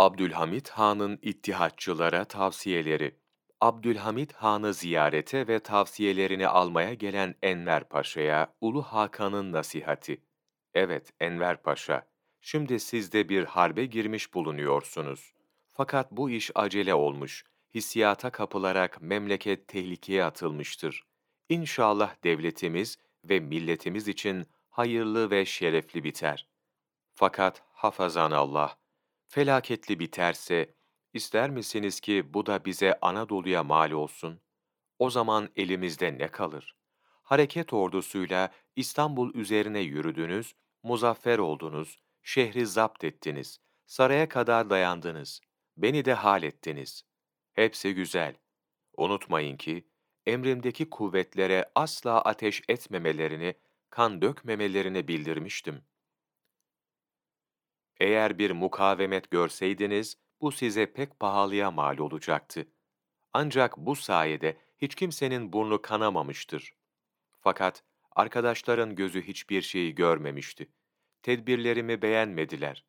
Abdülhamit Han'ın ittihatçılara tavsiyeleri Abdülhamit Han'ı ziyarete ve tavsiyelerini almaya gelen Enver Paşa'ya Ulu Hakan'ın nasihati. Evet Enver Paşa, şimdi siz de bir harbe girmiş bulunuyorsunuz. Fakat bu iş acele olmuş, hissiyata kapılarak memleket tehlikeye atılmıştır. İnşallah devletimiz ve milletimiz için hayırlı ve şerefli biter. Fakat hafazan Allah, felaketli biterse, ister misiniz ki bu da bize Anadolu'ya mal olsun? O zaman elimizde ne kalır? Hareket ordusuyla İstanbul üzerine yürüdünüz, muzaffer oldunuz, şehri zapt ettiniz, saraya kadar dayandınız, beni de hal ettiniz. Hepsi güzel. Unutmayın ki, emrimdeki kuvvetlere asla ateş etmemelerini, kan dökmemelerini bildirmiştim. Eğer bir mukavemet görseydiniz, bu size pek pahalıya mal olacaktı. Ancak bu sayede hiç kimsenin burnu kanamamıştır. Fakat arkadaşların gözü hiçbir şeyi görmemişti. Tedbirlerimi beğenmediler.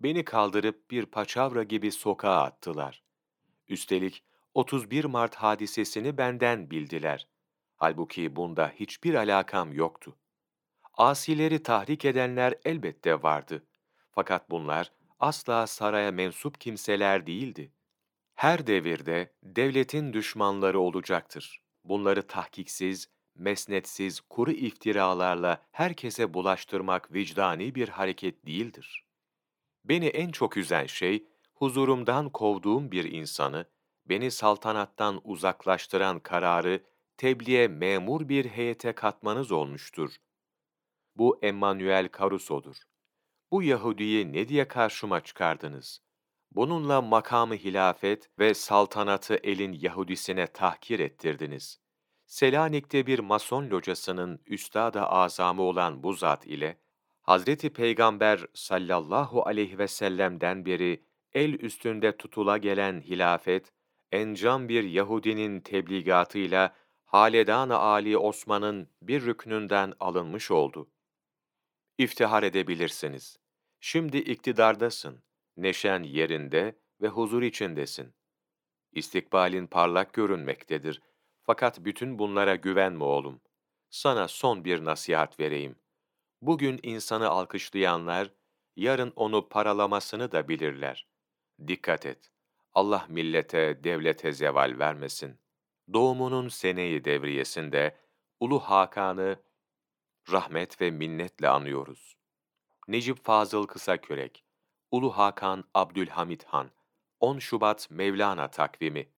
Beni kaldırıp bir paçavra gibi sokağa attılar. Üstelik 31 Mart hadisesini benden bildiler. Halbuki bunda hiçbir alakam yoktu. Asileri tahrik edenler elbette vardı. Fakat bunlar asla saraya mensup kimseler değildi. Her devirde devletin düşmanları olacaktır. Bunları tahkiksiz, mesnetsiz, kuru iftiralarla herkese bulaştırmak vicdani bir hareket değildir. Beni en çok üzen şey, huzurumdan kovduğum bir insanı, beni saltanattan uzaklaştıran kararı tebliğe memur bir heyete katmanız olmuştur. Bu Emmanuel Caruso'dur. Bu Yahudi'yi ne diye karşıma çıkardınız? Bununla makamı hilafet ve saltanatı elin Yahudisine tahkir ettirdiniz. Selanik'te bir mason locasının üstada azamı olan bu zat ile, Hazreti Peygamber sallallahu aleyhi ve sellem'den beri el üstünde tutula gelen hilafet, encam bir Yahudinin tebligatıyla Haledan-ı Ali Osman'ın bir rüknünden alınmış oldu. İftihar edebilirsiniz. Şimdi iktidardasın, neşen yerinde ve huzur içindesin. İstikbalin parlak görünmektedir. Fakat bütün bunlara güvenme oğlum. Sana son bir nasihat vereyim. Bugün insanı alkışlayanlar, yarın onu paralamasını da bilirler. Dikkat et. Allah millete, devlete zeval vermesin. Doğumunun seneyi devriyesinde Ulu Hakan'ı rahmet ve minnetle anıyoruz. Necip Fazıl Kısakürek, Ulu Hakan Abdülhamit Han, 10 Şubat Mevlana takvimi